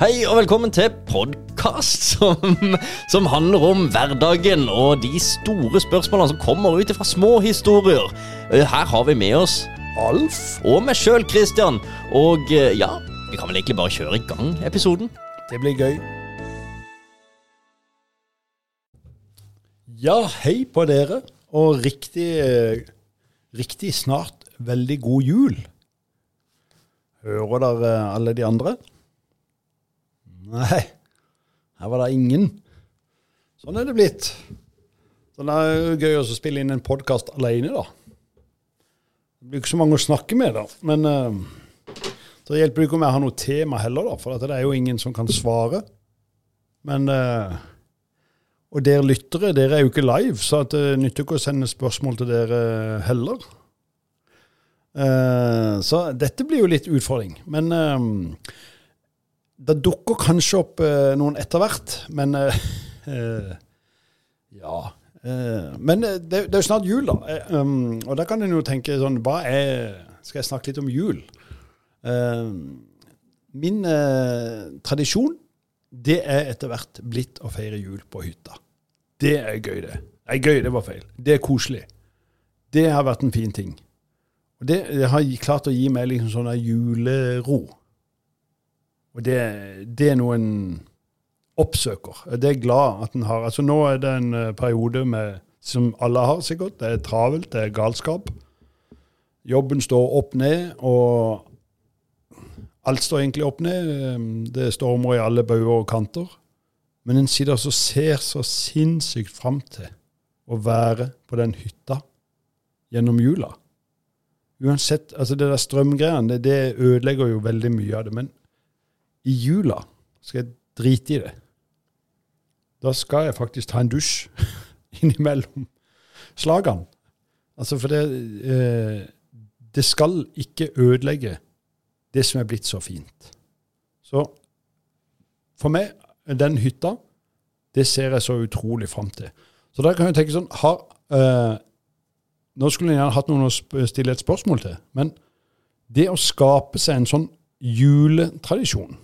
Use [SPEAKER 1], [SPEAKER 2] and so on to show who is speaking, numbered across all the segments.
[SPEAKER 1] Hei og velkommen til podkast som, som handler om hverdagen og de store spørsmålene som kommer ut fra små historier. Eh, Her har vi med oss Alf og meg sjøl, Christian. Og eh, ja, vi kan vel egentlig bare kjøre i gang episoden.
[SPEAKER 2] Det blir gøy. Ja, hei på dere, og riktig, eh, riktig snart veldig god jul. Hører dere alle de andre? Nei, her var det ingen. Sånn er det blitt. Er det jo gøy å spille inn en podkast alene, da. Det blir ikke så mange å snakke med, da. Men uh, så hjelper det ikke om jeg har noe tema heller, da, for det er jo ingen som kan svare. Men uh, Og dere lyttere, dere er jo ikke live, så det nytter ikke å sende spørsmål til dere heller. Uh, så dette blir jo litt utfordring. Men eh, det dukker kanskje opp eh, noen etter hvert. Men eh, eh, ja. Eh, men eh, det, det er jo snart jul, da. Eh, um, og da kan en jo tenke sånn Hva er Skal jeg snakke litt om jul? Min tradisjon, det er etter hvert blitt å feire jul på hytta. Det er gøy, det. Nei, gøy, det var feil. Det er koselig. Det har vært en fin ting. Og det, det har klart å gi meg liksom sånn julero. Og det, det er noe en oppsøker. Det er glad at en har. Altså Nå er det en eh, periode med, som alle har sikkert. Det er travelt, det er galskap. Jobben står opp ned, og alt står egentlig opp ned. Det stormer i alle bauger og kanter. Men en sitter altså og ser så sinnssykt fram til å være på den hytta gjennom jula. Uansett, altså Det der strømgreiene, det, det ødelegger jo veldig mye av det. Men i jula skal jeg drite i det. Da skal jeg faktisk ta en dusj innimellom slagene. Altså, for det eh, Det skal ikke ødelegge det som er blitt så fint. Så for meg, den hytta, det ser jeg så utrolig fram til. Så da kan jeg tenke sånn har, eh, Nå skulle jeg gjerne hatt noen å stille et spørsmål til, men det å skape seg en sånn juletradisjon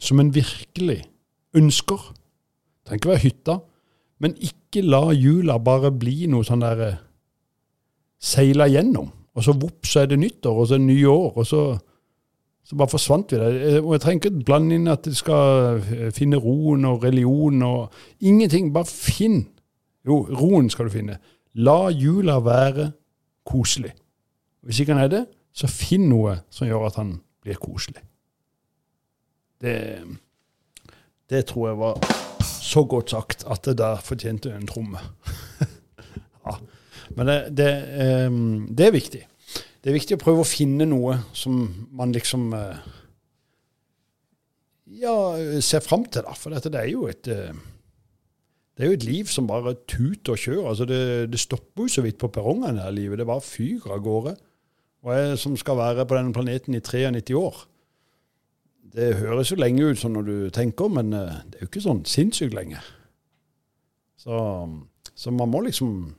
[SPEAKER 2] som en virkelig ønsker Det trenger ikke være hytta, men ikke la jula bare bli noe sånn der Seile gjennom. Og så vopp, så er det nyttår, og så er det nye år, og så, så bare forsvant vi der. Eh, Og jeg trenger ikke blande inn at du skal eh, finne roen og religion og Ingenting. Bare finn. Jo, roen skal du finne. La jula være koselig. Hvis ikke han er det, så finn noe som gjør at han blir koselig. Det, det tror jeg var så godt sagt at det der fortjente en tromme. ja. Men det, det, eh, det er viktig. Det er viktig å prøve å finne noe som man liksom eh, ja, ser fram til, da. For dette det er jo et eh, det er jo et liv som bare tuter og kjører. Altså det, det stopper jo så vidt på perrongene her livet. Det bare fyker av gårde. Og jeg som skal være på denne planeten i 93 år Det høres jo lenge ut sånn når du tenker, men eh, det er jo ikke sånn sinnssykt lenge. Så, så man må liksom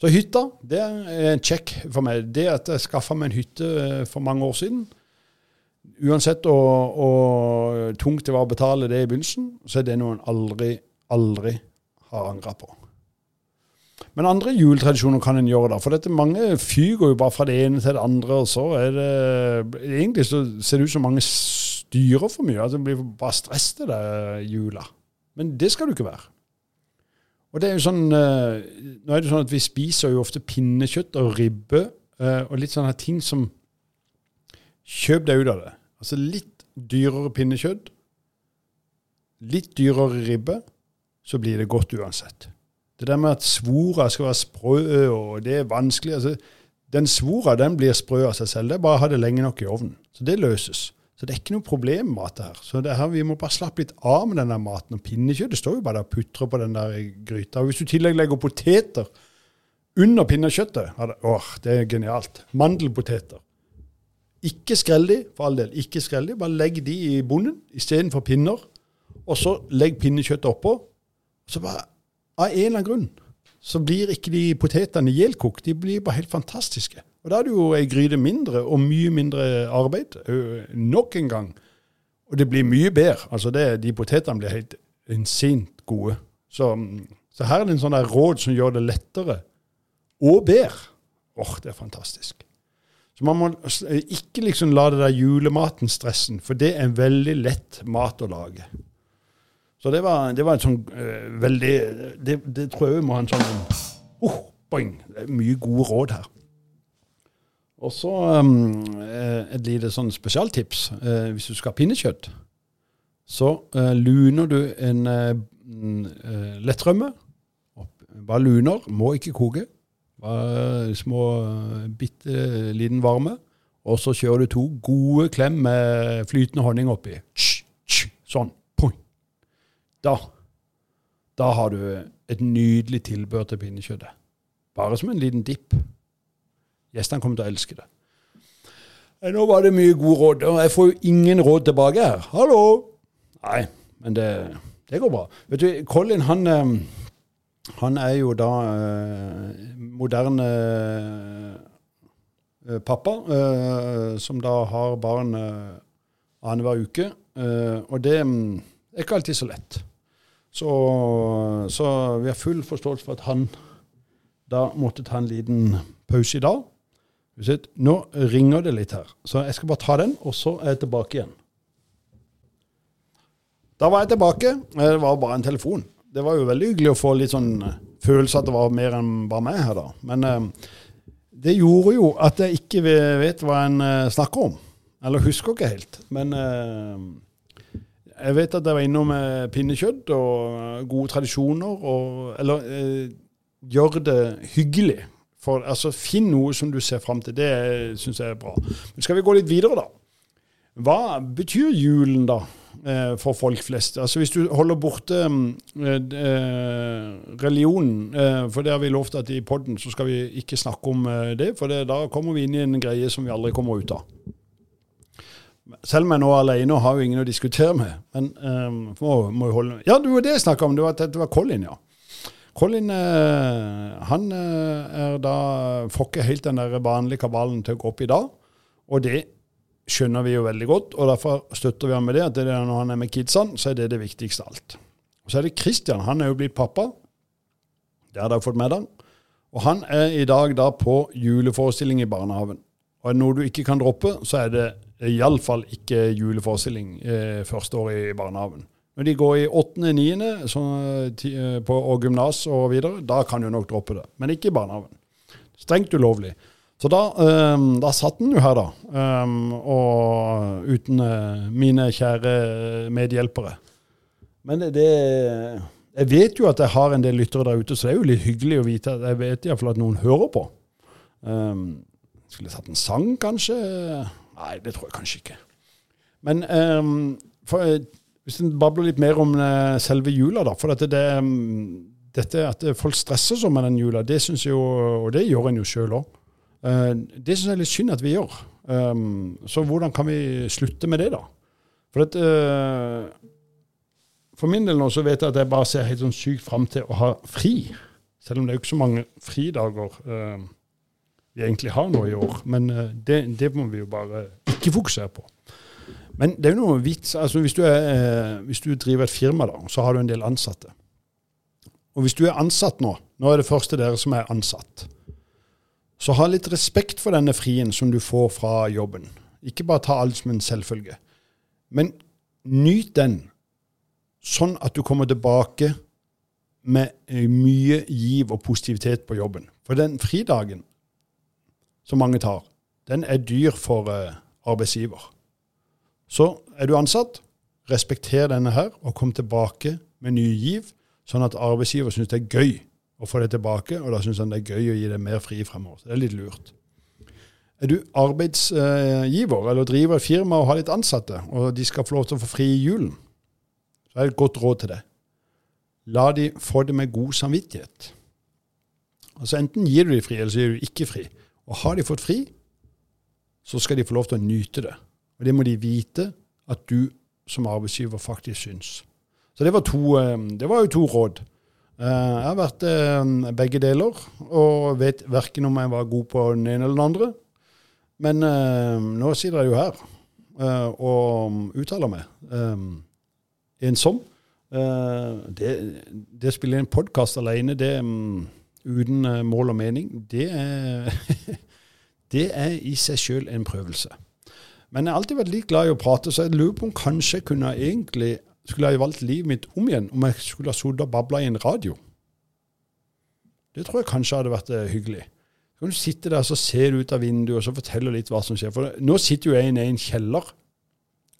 [SPEAKER 2] Så hytta, det er en check for meg. Det at jeg skaffa meg en hytte eh, for mange år siden Uansett hvor tungt det var å betale det i begynnelsen, så er det noe en aldri, aldri har angra på. Men andre juletradisjoner kan en gjøre, da. For dette, mange fyker jo bare fra det ene til det andre, og så er det Egentlig så ser det ut som mange styrer for mye. altså blir bare stress til det jula. Men det skal du ikke være. Og det er jo sånn eh, Nå er det sånn at vi spiser jo ofte pinnekjøtt og ribbe eh, og litt sånne ting som Kjøp deg ut av det. Altså litt dyrere pinnekjøtt, litt dyrere ribbe, så blir det godt uansett. Det der med at svora skal være sprø, og det er vanskelig altså, Den svora den blir sprø av seg selv. Det er bare å ha det lenge nok i ovnen. Så det løses. Så det er ikke noe problem med mat her. Så her, vi må bare slappe litt av med den maten. Og pinnekjøttet står jo bare der og putrer på den der gryta. Og hvis du i tillegg legger poteter under pinnekjøttet, det, åh, det er genialt. Mandelpoteter. Ikke skrell de, for all del. Ikke skrell de. Bare legg de i bonden istedenfor pinner. Og så legg pinnekjøttet oppå. Så bare, av en eller annen grunn, så blir ikke de potetene gjeldkokt. De blir bare helt fantastiske. Og da er det jo ei gryte mindre, og mye mindre arbeid. Nok en gang. Og det blir mye bedre. Altså det, de potetene blir helt insint gode. Så, så, her er det en sånn råd som gjør det lettere og bedre. Åh, det er fantastisk. Så man må ikke liksom la det der julematen-stressen, for det er en veldig lett mat å lage. Så det var, det var en sånn uh, veldig det, det, tror jeg vi må ha en sånn uh, boing. Det er mye gode råd her. Og så um, et lite sånn spesialtips. Uh, hvis du skal ha pinnekjøtt, så uh, luner du en uh, lettrømme. Bare luner, må ikke koke. Bare små, bitte liten varme. Og så kjører du to gode klem med flytende honning oppi. Sånn. Da, da har du et nydelig tilbør til pinnekjøttet. Bare som en liten dipp. Gjestene kommer til å elske det. Eh, nå var det mye gode råd, og jeg får jo ingen råd tilbake her. Hallo! Nei, men det, det går bra. Vet du, Colin, han, eh, han er jo da eh, moderne pappa, som da har barn annenhver uke. Og det mm, er ikke alltid så lett. Så, så vi har full forståelse for at han da måtte ta en liten pause i dag. Nå ringer det litt her, så jeg skal bare ta den, og så er jeg tilbake igjen. Da var jeg tilbake. Det var bare en telefon. Det var jo veldig hyggelig å få litt sånn eh, følelse at det var mer enn bare meg her, da. Men eh, det gjorde jo at jeg ikke vet hva en eh, snakker om. Eller husker ikke helt. Men eh, jeg vet at jeg var innom eh, pinnekjøtt og eh, gode tradisjoner. Og, eller gjør det hyggelig for, altså, Finn noe som du ser fram til. Det syns jeg er bra. Men skal vi gå litt videre, da? Hva betyr julen, da, eh, for folk flest? Altså Hvis du holder borte eh, eh, religionen, for det har vi lovt at i poden så skal vi ikke snakke om det, for det, da kommer vi inn i en greie som vi aldri kommer ut av. Selv om jeg nå er alene og har jo ingen å diskutere med. Men um, må, må holde Ja, det var det jeg snakka om. Det var, det var Colin, ja. Colin eh, han eh, er da får ikke helt den der vanlige kabalen til å gå opp i dag. Og det skjønner vi jo veldig godt, og derfor støtter vi ham med det. at det er Når han er med kidsene, så er det det viktigste av alt. Og Så er det Christian. Han er jo blitt pappa. Det har dere fått med dere. Og han er i dag da på juleforestilling i barnehagen. Og er det noe du ikke kan droppe, så er det iallfall ikke juleforestilling eh, første år i barnehagen. Når de går i åttende, niende eh, og gymnas og videre, da kan du nok droppe det. Men ikke i barnehagen. Strengt ulovlig. Så da, um, da satt den jo her, da. Um, og uten uh, mine kjære medhjelpere. Men det Jeg vet jo at jeg har en del lyttere der ute, så det er jo litt hyggelig å vite at jeg vet iallfall at noen hører på. Um, skulle satt en sang, kanskje? Nei, det tror jeg kanskje ikke. Men for, hvis en babler litt mer om uh, selve jula, da. For dette, det, um, dette at folk stresser sånn med den jula, det syns jeg jo, og det gjør en jo sjøl òg. Eh, det syns jeg er litt synd at vi gjør. Um, så hvordan kan vi slutte med det, da? For at, for min del nå så vet jeg at jeg bare ser helt sånn sykt fram til å ha fri. Selv om det er jo ikke så mange fridager uh, vi egentlig har nå i år. Men det, det må vi jo bare ikke fokusere på. Men det er jo noe vits altså hvis du, er, eh, hvis du, driver et firma, da, så har du en del ansatte. Og hvis du er ansatt nå, nå er det første dere som er ansatt, så ha litt respekt for denne frien som du får fra jobben. Ikke bare ta alt som en selvfølge. Men nyt den, sånn at du kommer tilbake med eh, mye giv og positivitet på jobben. For den fridagen som mange tar, den er dyr for uh, arbeidsgiver. Så er du ansatt, respekter denne her, og kom tilbake med ny giv, sånn at arbeidsgiver syns det er gøy å få det tilbake, og da syns han det er gøy å gi deg mer fri fremover. Så det er litt lurt. Er du arbeidsgiver eller driver et firma og har litt ansatte, og de skal få lov til å få fri i julen, så er det et godt råd til det. La de få det med god samvittighet. Altså Enten gir du de fri, eller så gir du ikke fri. Og har de fått fri, så skal de få lov til å nyte det. Og det må de vite at du som arbeidsgiver faktisk syns. Så det var, to, eh, det var jo to råd. Eh, jeg har vært eh, begge deler, og vet verken om jeg var god på den ene eller den andre. Men nå sitter jeg jo her. og uttaler meg. Ensom. Det, det spiller en podkast alene, det um, uten mål og mening, det er, det er i seg sjøl en prøvelse. Men jeg har alltid vært litt glad i å prate, så jeg lurer på om kanskje jeg kunne egentlig skulle jeg valgt livet mitt om igjen om jeg skulle ha sittet og babla i en radio. Det tror jeg kanskje hadde vært uh, hyggelig. Så kan du sitte der så ser du ut av vinduet og så forteller litt hva som skjer. For nå sitter jo jeg i en kjeller.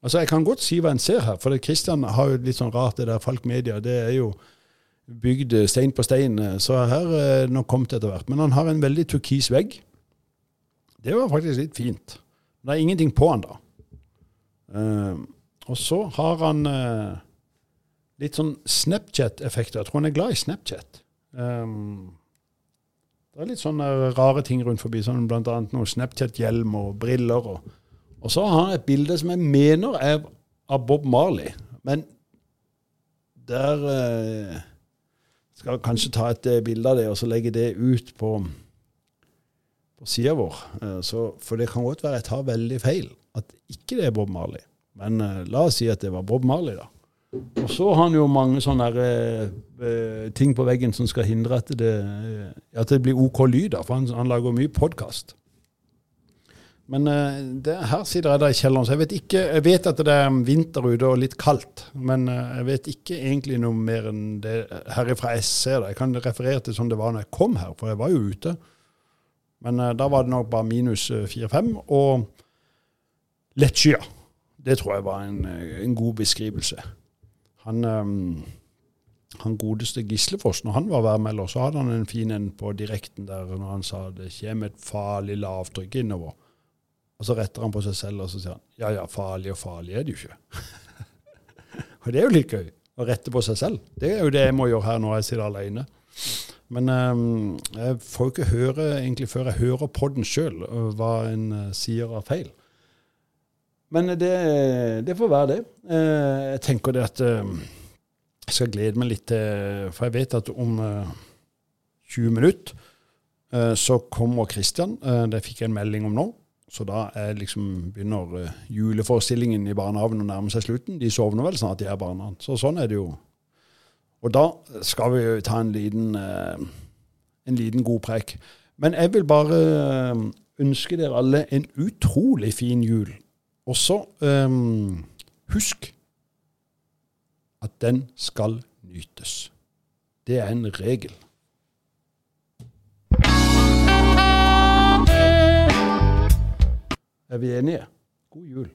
[SPEAKER 2] Altså, Jeg kan godt si hva en ser her, for Kristian har jo litt sånn rart, det der Falk Media. Det er jo bygd stein på stein, så her er det nok kommet etter hvert. Men han har en veldig turkis vegg. Det var faktisk litt fint. Det er ingenting på han da. Uh, og så har han uh, litt sånn Snapchat-effekter. Jeg tror han er glad i Snapchat. Um, det er litt sånne rare ting rundt forbi, som bl.a. noe Snapchat-hjelm og briller. Og, og, så har han et bilde som jeg mener er av Bob Marley. Men der uh, skal kanskje ta et bilde av det og så legge det ut på, på sida vår. Uh, så, for det kan godt være jeg tar veldig feil, at ikke det er Bob Marley. Men uh, la oss si at det var Bob Marley, da. Og så har han jo mange sånne der, uh, ting på veggen som skal hindre at det, at det blir OK lyd, for han, han lager mye podkast. Men uh, det, her sitter jeg der i kjelleren, så jeg vet ikke Jeg vet at det er vinter ute og litt kaldt, men jeg vet ikke egentlig noe mer enn det herifra jeg ser det. Jeg kan referere til sånn det var når jeg kom her, for jeg var jo ute. Men da var det nok bare minus fire-fem og lettskya. Det tror jeg var en, en god beskrivelse. Han, um, han godeste Gislefoss, når han var værmelder, så hadde han en fin en på direkten der når han sa det kommer et farlig lavtrykk innover. Og så retter han på seg selv og så sier han, ja ja, farlig og farlig er det jo ikke. og det er jo litt gøy å rette på seg selv. Det er jo det jeg må gjøre her når jeg sitter alene. Men um, jeg får jo ikke høre egentlig før jeg hører podden den sjøl hva en uh, sier av feil. Men det, det, får være det. Eh, jeg tenker det at eh, jeg skal glede meg litt til For jeg vet at om 20 eh, minutter så kommer Kristian. Det fikk jeg en melding om nå. Så da er liksom, begynner juleforestillingen i barnehagen å nærme seg slutten. De sovner vel snart, de her barna. Så sånn er det jo. Og da skal vi ta en liten, en liten god preik. Men jeg vil bare ønske dere alle en utrolig fin jul. Og så um, husk at den skal nytes. Det er en regel. Er vi enige? God jul.